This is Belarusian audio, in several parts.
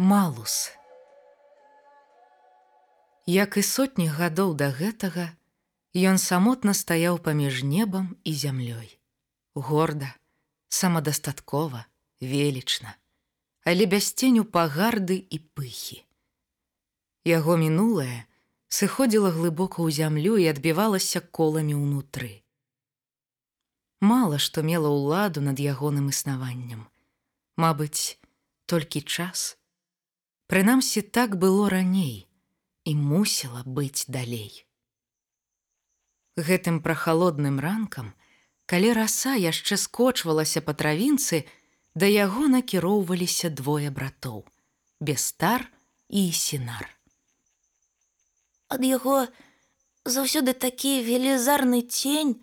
Малус. Як і сотні гадоў да гэтага, ён самотна стаяў паміж небам і зямлёй. Горда, самадастаткова, велічна, але без ценю пагарды і пыхі. Яго мінулае сыходзіла глыбока ў зямлю і адбівалася коламі ўнутры. Мала што мела ўладу над ягоным існаваннем. Мабыць, толькі час, Прынамсі так было раней і мусіла быць далей. Гэтым прахалодным ранкам, калі раса яшчэ скочвалася па травінцы, да яго накіроўваліся двое братоў: Бестар і сінар. Ад яго заўсёды такі велізарны цень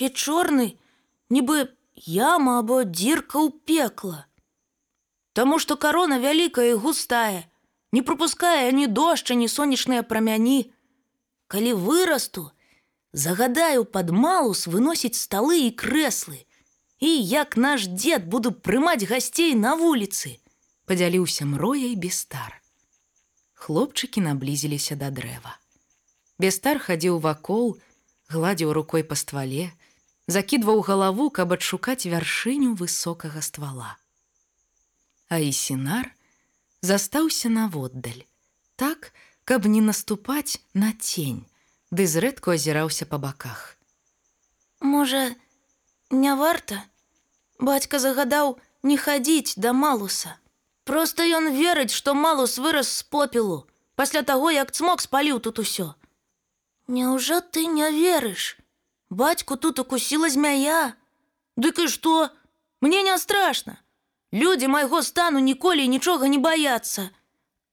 і чорны, нібы яма або дзірка ў пекла. Таму што карона вялікая і густая, не пропускае ні дождча, ні сонечныя прамяні. Калі вырасту, загадаю пад малус выносіць сталы і крэслы. І як наш дзед буду прымаць гасцей на вуліцы, падзяліўся мрояй бестар. Хлопчыкі наблізіліся да дрэва. Бестар хадзіў вакол, гладзіў рукой па ствале, закідваў галаву, каб адшукаць вяршыню высокага ствала а ісінар застаўся наводдаль так каб не наступаць на цень ды зрэдку азіраўся па баках. Можа не варта? Бацька загадаў не хадзіць да малуса. Просто ён верыць што малус вырас з попелу пасля таго як цмок спаліў тут усё. Няўжо ты не верыш? Бацьку тут укусіла змяя. Дык і што? Мне не страшно Людзі майго стану ніколі нічога не баяцца.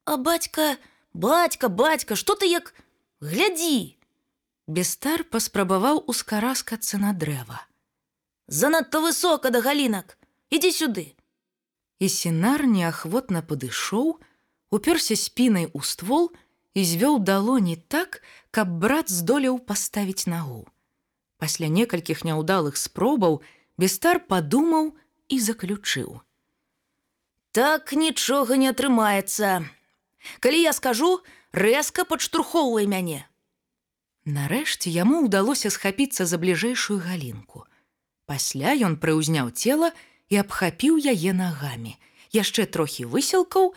А бацька, бацька, бацька, што ты як глядзі. Бестар паспрабаваў ускараскацца на дрэва. Занадта высока да галінак, ідзі сюды. І сенар неахвотна падышоў, уперся спінай у ствол і звёў далоні так, каб брат здолеў паставіць нагу. Пасля некалькіх няўдалых спробаў Бестар падумаў і заключыў: Так нічога не атрымаецца. Калі я скажу, рэзка падштурхоўвай мяне. Нарэшце яму ўдалося схапіцца за бліжэйшую галінку. Пасля ён прыўзняў цела і абхапіў яе нагамі. Яшчэ трохі высілкаў,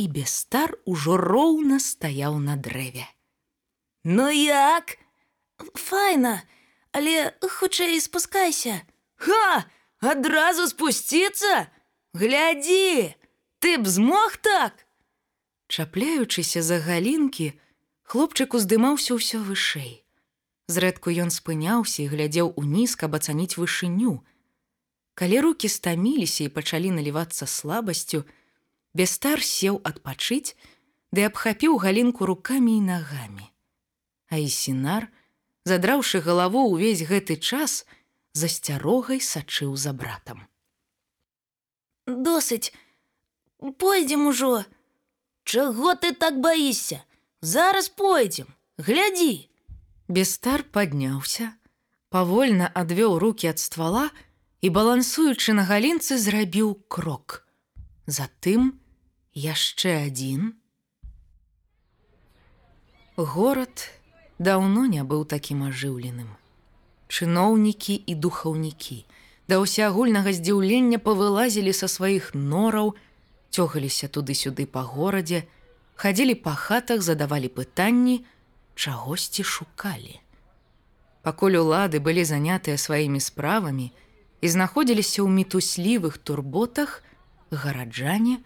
і бестар ужо роўна стаяў на дрэве. Ну як? Файна, але хутчэй спускайся. Ха, адразу спусціцца, Глядзі, ты б змог так. Чапляючыся за галінкі, хлопчык уздымаўся ўсё вышэй. Зрэдку ён спыняўся і глядзеў уніз, каб ацаніць вышыню. Калі руки стаміліся і пачалі налівацца слабасцю, Бестар сеў адпачыць, ды абхапіў галінку рукамі і нагамі. А ісінар, задраўшы галаву ўвесь гэты час, засцярогай сачыў за братам досыць пойдзем ужо. Чаго ты так баішся зараз пойдзем глядзі бестар падняўся павольна адвёў руки ад ствала і балансуючы на галінцы зрабіў крок. Затым яшчэ адзін горад даўно не быў такім ажыўленым чыноўнікі і духаўнікі да ўсеагульнага здзіўлення павылазілі са сваіх нораў, цёгаліся туды-сюды па горадзе, хадзілі па хатах, задавалі пытанні, чагосьці шукалі. Пакуль улады былі занятыя сваімі справамі і знаходзіліся ў мітуслівых турботах, гараджане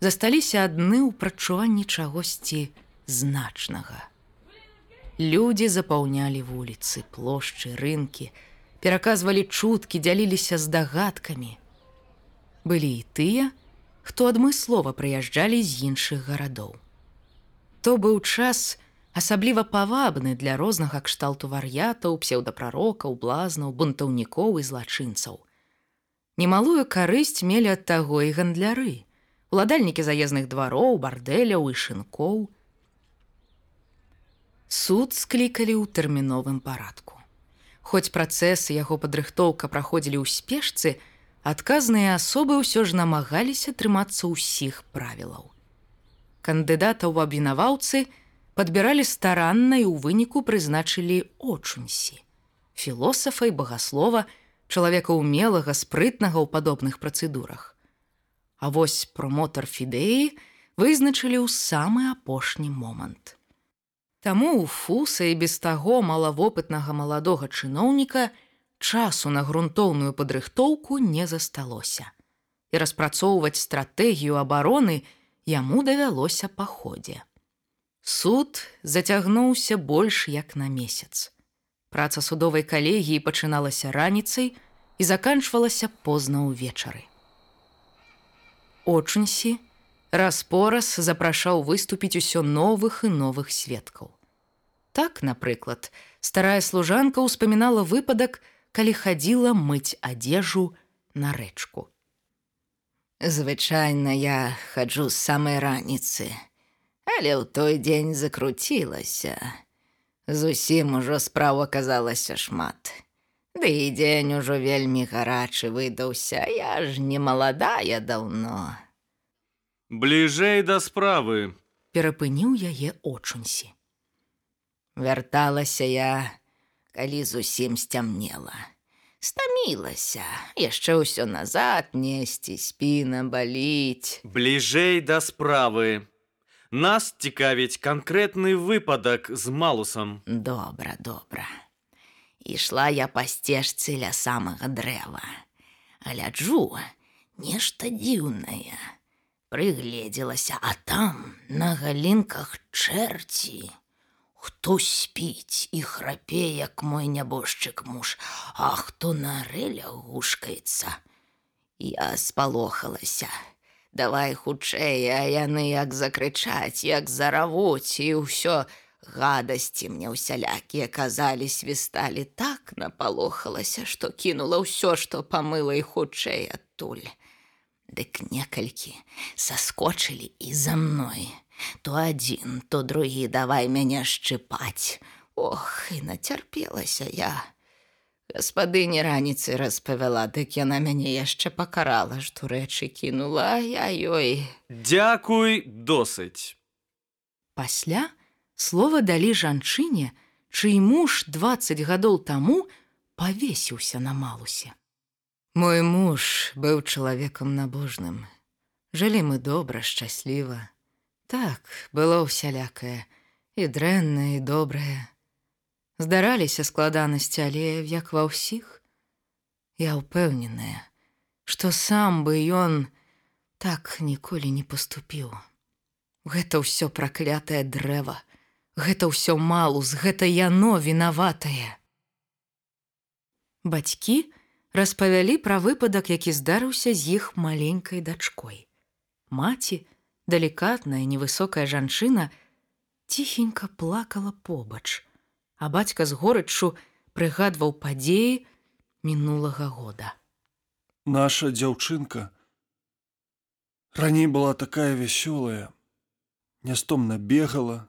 засталіся адны ў прачуванні чагосьці значнага. Людзі запаўнялі вуліцы, плошчы, рынкі, пераказвалі чуткі, дзяліліся здагадкамі. Былі і тыя, хто адмыслова прыязджалі з іншых гарадоў. То быў час асабліва павабны для рознага кшталту вар'ятаў, псеўдапрарокаў, блазнаў, бунтаўнікоў і злачынцаў. Немалую карысць мелі ад таго і гандляры, уладальнікі заезных двароў, бардэляў і шынкоў. Суд склікалі ў тэрміновым парадку. Хоць працэсы яго падрыхтоўка праходзілі ў спешцы, адказныя асобы ўсё ж намагаліся трымацца ўсіх правілаў. кандыдата ў абвінаваўцы падбіралі старанна і ў выніку прызначылі очунсі. Філосафа і багаслова, чалавека умелага, спрытнага ў падобных працэдурах. А вось промотар фідэі вызначылі ў самы апошні момант. Таму ў фуса і без таго малавопытнага маладога чыноўніка часу на грунтоўную падрыхтоўку не засталося. І распрацоўваць стратэгію абароны яму давялося па ходзе. Суд зацягнуўся больш як на месяц. Праца судовай калегіі пачыналася раніцай і заканчвалася позна ўвечары. Очунсі, раз-пораз запрашаў выступіць усё новых і новых сведкаў. Так, напрыклад, старая служанка ўспамінала выпадак, калі хадзіла мыць адзежу на рэчку. Звычайна я хаджу з самай раніцы, але ў той дзень закруцілася. Зусім ужо справа аказалася шмат. Ды і дзень ужо вельмі гарачы выдаўся, я ж не маладая даўно. Бліжэй да справы. Перапыніў яе очунсі. Вярталася я, калі зусім сцямнела. Стамілася, яшчэ ўсё назад несці, спіна баліць. Бліжэй да справы. Нас цікавіць канкрэтны выпадак з малусам. Добра, добра. Ішла я па сцежцы ля самага дрэва. Гляджу, нешта дзіўнае. Прыгледзелася, а там на галінках чэрці. Хто спіць і храпе, як мой нябожчык муж, а хто на рэлях гушкаецца. Я спалохалася. Давай хутчэй, а яны як закрычаць, як заравуць і ўсё гадасці мне ўсялякія казалі, свісталі так напалохалася, што кінула ўсё, што памыла і хутчэй адтуль. Дык некалькі саскочылі і за мной. То адзін, то другі давай мяне шчыпаць. Ох, і нацярпелася я. Гаспадыні раніцы распавяла, дык яна мяне яшчэ пакарала, што рэчы кінула, я ёй. Дзякуй досыць. Пасля слова далі жанчыне, чый муж 20 гадоў таму павесіўся на малусе. Мой муж быў чалавекам набожным. Жылі мы добра, шчасліва. Так, было ўсялякае, і дрэннае і добрае. Здараліся складанасці, але як ва ўсіх, я ўпэўненая, што сам бы ён так ніколі не паступіў. Гэта ўсё праклятае дрэва, гэта ўсё малус, гэта яно вінаватае. Бацькі распавялі пра выпадак, які здарыўся з іх маленькай дачкой. Маці, далікатная невысокая жанчына ціхенька плакала побач, а бацька з горыччу прыгадваў падзеі мінулага года. Наша дзяўчынка раней была такая вясёлая, нястомна бегала,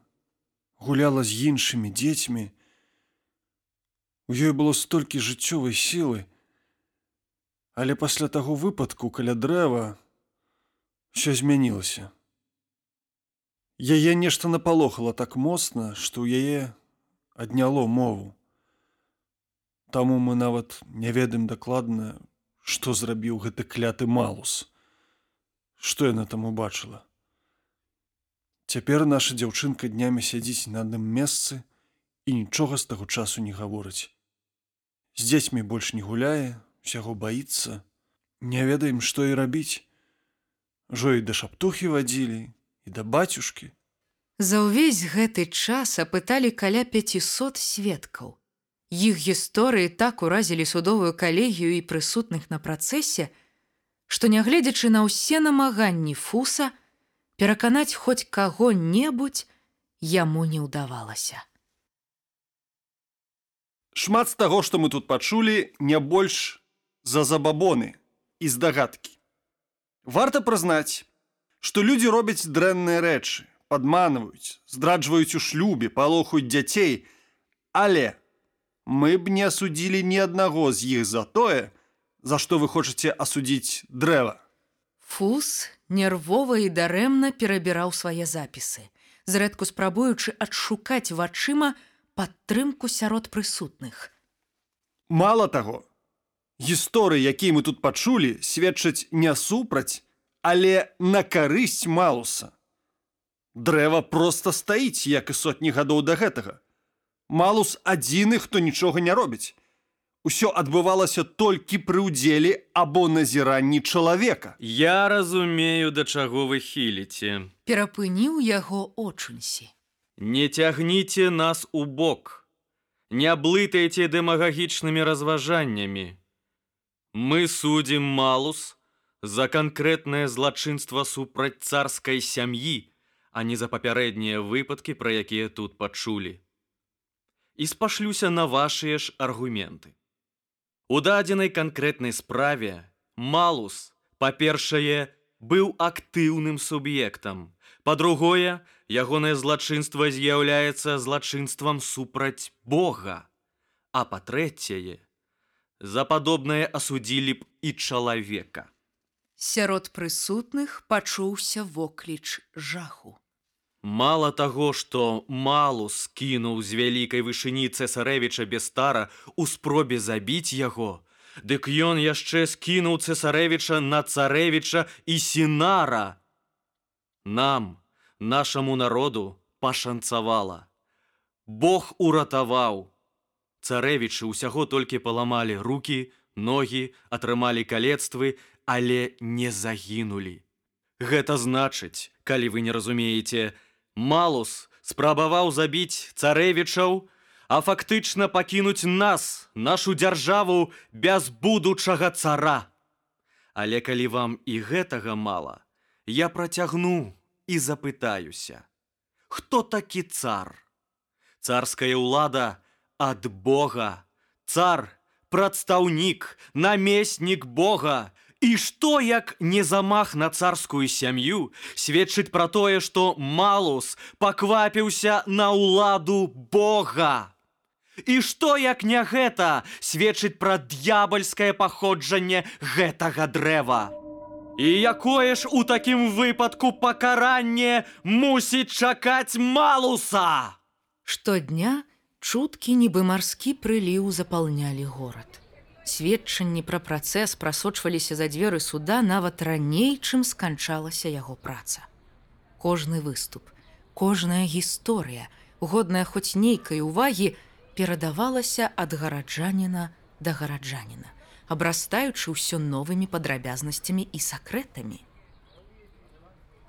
гуляла з іншымі дзецьмі. У ёй было столькі жыццёвай сілы, але пасля таго выпадку каля дрэва все змянілася. Яе нешта напалохала так моцна, што ў яе адняло мову. Таму мы нават не ведаем дакладна, што зрабіў гэты кляты малус. Што яна там убачыла. Цяпер наша дзяўчынка днямі сядзіць на адным месцы і нічога з таго часу не гаворыць. З дзецьмі больш не гуляе, усяго баіцца, не ведаем, што і рабіць. Жо і да шаптухі вадзілі, і да бацюшкі. За ўвесь гэты час апыталі каля 500 сведкаў. Іх гісторыі так уразілі судовую калегію і прысутных на працэсе, што нягледзячы на ўсе намаганні фуса, пераканаць хоць каго-небудзь яму не ўдавалася. Шмат з таго, што мы тут пачулі, не больш за забабоны і здагадкі. Варта прызнаць, што людзі робяць дрэнныя рэчы, падманваюць, здраджваюць у шлюбе, палохаюць дзяцей, але мы б не асудзілі ні аднаго з іх за тое, за што вы хочаце асудзіць дрэва. Фус нервова і дарэмна перабіраў свае запісы, зрэдку спрабуючы адшукаць вачыма падтрымку сярод прысутных. Мала таго, гісторыі, якія мы тут пачулі, сведчаць не супраць, але на карысць малуса. Дрэва проста стаіць, як і сотні гадоў да гэтага. Малус адзіны, хто нічога не робіць. Усё адбывалася толькі пры ўдзеле або назіранні чалавека. Я разумею, да чаго вы хіліце. Перапыніў яго очунсі. Не цягніце нас у бок. Не блытайце дэмагагічнымі разважаннямі. Мы судзім малус за канкрэтнае злачынства супраць царскай сям'і, а не за папярэднія выпадкі, пра якія тут пачулі. І спашлюся на вашыя ж аргументы. У дадзенай канкрэтнай справе Малус, па-першае, быў актыўным суб'ектам. Па-другое, ягонае злачынства з'яўляецца злачынствам супраць Бога. А па-трэцяе, за падобнае асудзілі б і чалавека. Сярод прысутных пачуўся вокліч жаху. Мала таго, што Малус кінуў з вялікай вышыні цэсарэвіча Бестара у спробе забіць яго, дык ён яшчэ скінуў цэсарэвіча на царэвіча і сінара. Нам, нашаму народу, пашанцавала. Бог уратаваў. Царэвічы ўсяго толькі паламалі руки, ногі, атрымалі калецтвы, але не загінулі. Гэта значыць, калі вы не разумееце, Малус спрабаваў забіць царэвічаў, а фактычна пакінуць нас, нашу дзяржаву без будучага цара. Але калі вам і гэтага мала, я працягну і запытаюся: Хто такі цар? Царская ўлада ад Бога, цар, прадстаўнік, намеснік Бога, І што як не замах на царскую сям'ю сведчыць пра тое, што Малус паквапіўся на ўладу Бога. І што як не гэта сведчыць пра д'ябальскае паходжанне гэтага дрэва. І якое ж у такім выпадку пакаранне мусіць чакаць Малуса. Штодня чуткі нібы марскі прыліў запаўнялі горад сведчанні пра працэс прасочваліся за дзверы суда нават раней, чым сканчалася яго праца. Кожны выступ, кожная гісторыя, годная хоць нейкай увагі перадавалася ад гараджаніна да гараджаніна, абрастаючы ўсё новымі падрабязнасцямі і сакрэтамі.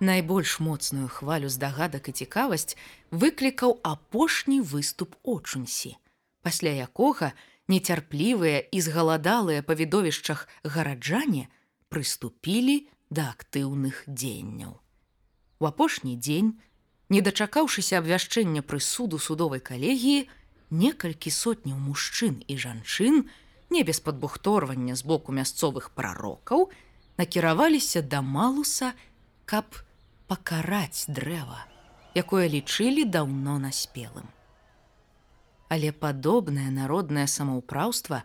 Найбольш моцную хвалю здагадак і цікавасць выклікаў апошні выступ очунсі, пасля якога, нецярплівыя і згаладалыя па відовішчах гараджане прыступілі да актыўных дзеянняў. У апошні дзень, не дачакаўшыся абвяшчэння прысуду судовай калегіі, некалькі сотняў мужчын і жанчын, не без падбухторвання з боку мясцовых прарокаў, накіраваліся да малуса, каб пакараць дрэва, якое лічылі даўно наспелым але падобнае народнае самаўпраўства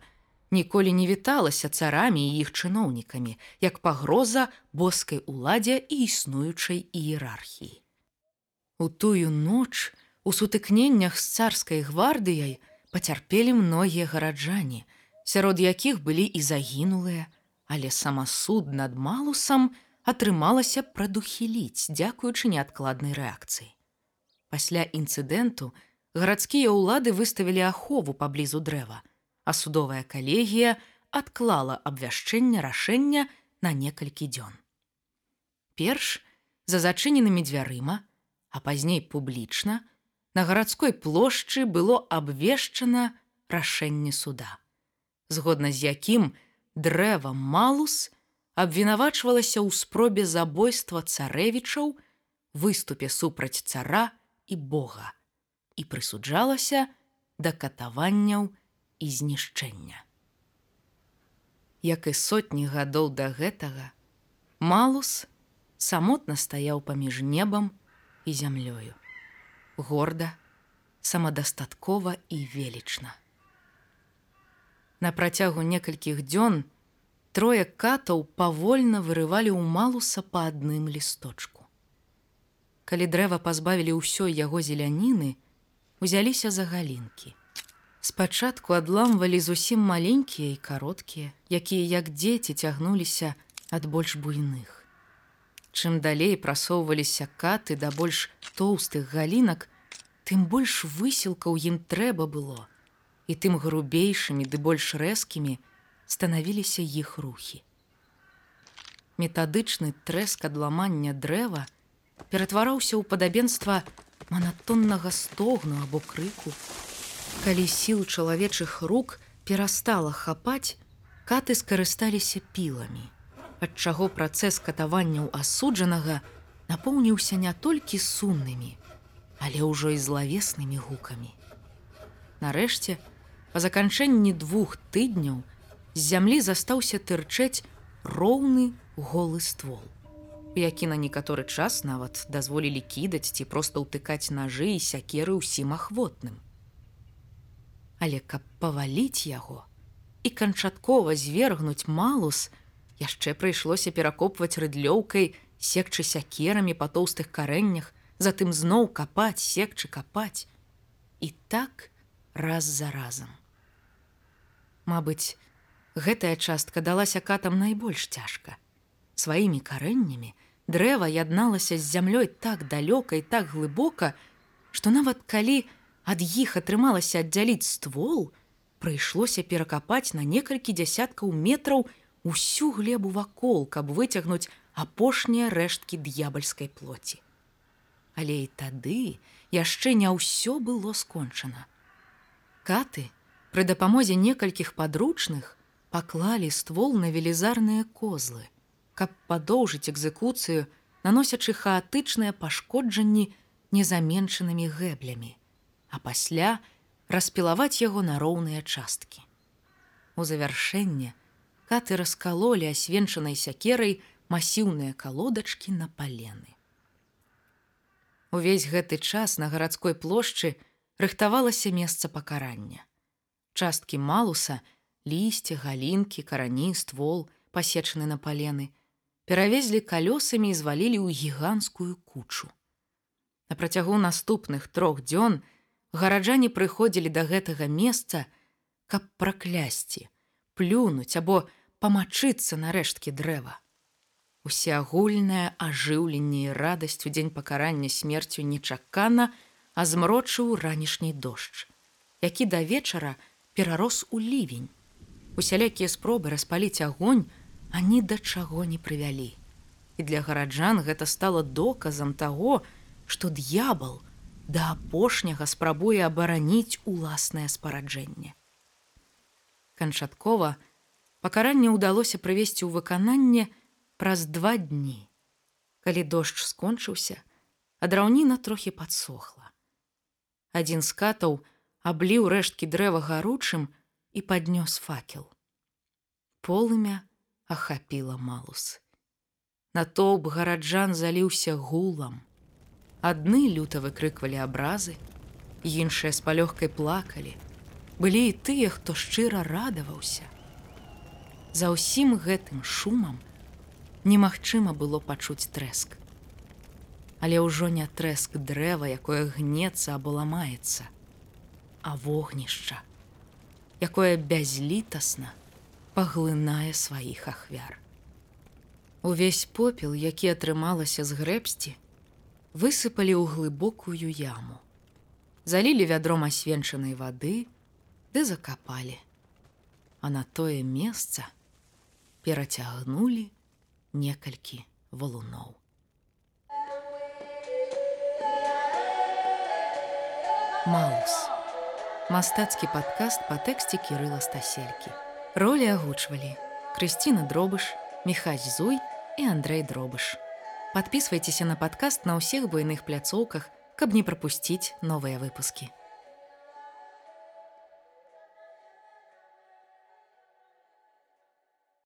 ніколі не віталася царамі і іх чыноўнікамі, як пагроза боскай уладзе і існуючай іерархіі. У тую ноч у сутыкненнях з царскай гвардыяй пацярпелі многія гараджане, сярод якіх былі і загінулыя, але самасуд над малусам атрымалася прадухіліць, дзякуючы неадкладнай рэакцыі. Пасля інцыдэнту, гарадскія ўлады выставілі ахову паблізу дрэва, а судовая калегія адклала абвяшчэнне рашэння на некалькі дзён. Перш за зачыненымі дзвярыма, а пазней публічна, на гарадской плошчы было абвешчана рашэнне суда, згодна з якім дрэва малус абвінавачвалася ў спробе забойства царэвічаў, выступе супраць цара і Бога і прысуджалася да катаванняў і знішчэння. Як і сотні гадоў да гэтага, Малус самотна стаяў паміж небам і зямлёю. Горда, самадастаткова і велічна. На працягу некалькіх дзён трое катаў павольна вырывалі ў малуса па адным лісточку. Калі дрэва пазбавілі ўсёй яго зеляніны, узяліся за галінкі. Спачатку адламвалі зусім маленькія і кароткія, якія як дзеці цягнуліся ад больш буйных. Чым далей прасоўваліся каты да больш тоўстых галінак, тым больш высілка ў ім трэба было, і тым грубейшымі ды больш рэзкімі станавіліся іх рухі. Метадычны трэск адламання дрэва ператвараўся ў падабенства манатоннага стогну або крыку, Калі сіл чалавечых рук перастала хапаць, каты скарысталіся піламі, ад чаго працэс катаванняў асуджанага напоўніўся не толькі сумнымі, але ўжо і злавеснымі гукамі. Нарэшце, па заканчэнні двух тыдняў з зямлі застаўся тырчэць роўны голы ствол, які на некаторы час нават дазволілі кідаць ці проста ўтыкаць нажы і сякеры ўсім ахвотным але каб паваліць яго і канчаткова звергнуць малус, яшчэ прыйшлося перакопваць рыдлёўкай, секчы сякерамі па тоўстых карэннях, затым зноў капаць, секчы капаць. І так раз за разам. Мабыць, гэтая частка далася катам найбольш цяжка. Сваімі карэннямі дрэва ядналася з зямлёй так далёка і так глыбока, што нават калі, ад іх атрымалася аддзяліць ствол, прыйшлося перакапаць на некалькі дзясяткаў метраў усю глебу вакол, каб выцягнуць апошнія рэшткі д'ябальскай плоці. Але і тады яшчэ не ўсё было скончана. Каты пры дапамозе некалькіх падручных паклалі ствол на велізарныя козлы, каб падоўжыць экзекуцыю, наносячы хаатычныя пашкоджанні незаменчанымі гэблямі а пасля распілаваць яго на роўныя часткі. У завяршэнне каты раскалолі асвенчанай сякерай масіўныя калодачкі на палены. Увесь гэты час на гарадской плошчы рыхтавалася месца пакарання. Часткі малуса, лісце, галінкі, карані, ствол, пасечаны на палены, перавезлі калёсамі і звалілі ў гіганскую кучу. На працягу наступных трох дзён, гараджане прыходзілі да гэтага месца, каб праклясці, плюнуць або памачыцца на рэшткі дрэва. Усеагульнае ажыўленне і радасць у дзень пакарання смерцю нечакана, а змрочыў ранішні дождж, які да вечара перарос у лівень. Усялякія спробы распаліць агонь, ані да чаго не прывялі. І для гараджан гэта стала доказам таго, што д'ябал, да апошняга спрабуе абараніць уласнае спараджэнне. Канчаткова пакаранне ўдалося прывесці ў выкананне праз два дні. Калі дождж скончыўся, а драўніна трохі падсохла. Адзін з катаў абліў рэшткі дрэва гаручым і паднёс факел. Полымя ахапіла малус. Натоўп гараджан заліўся гулам. Адны люта выкрыквалі абразы, іншыя з палёгкай плакалі. Былі і тыя, хто шчыра радаваўся. За ўсім гэтым шумам немагчыма было пачуць трэск. Але ўжо не трэск дрэва, якое гнецца або ламаецца, а вогнішча, якое бязлітасна паглынае сваіх ахвяр. Увесь попел, які атрымалася з грэбсці, высыпалі ў глыбокую яму. Залілі вядром асвенчанай вады, ды закапалі. А на тое месца перацягнулі некалькі валуноў. Маус. Мастацкі падкаст па тэксце кірыла стаселькі. Ролі агучвалі Крысціна дробыш, Михач Зуй і Андрей дробыш. Подписывайтесь на подкаст на ўсіх буйных пляцоўках, каб не пропусціць новыя выпуски.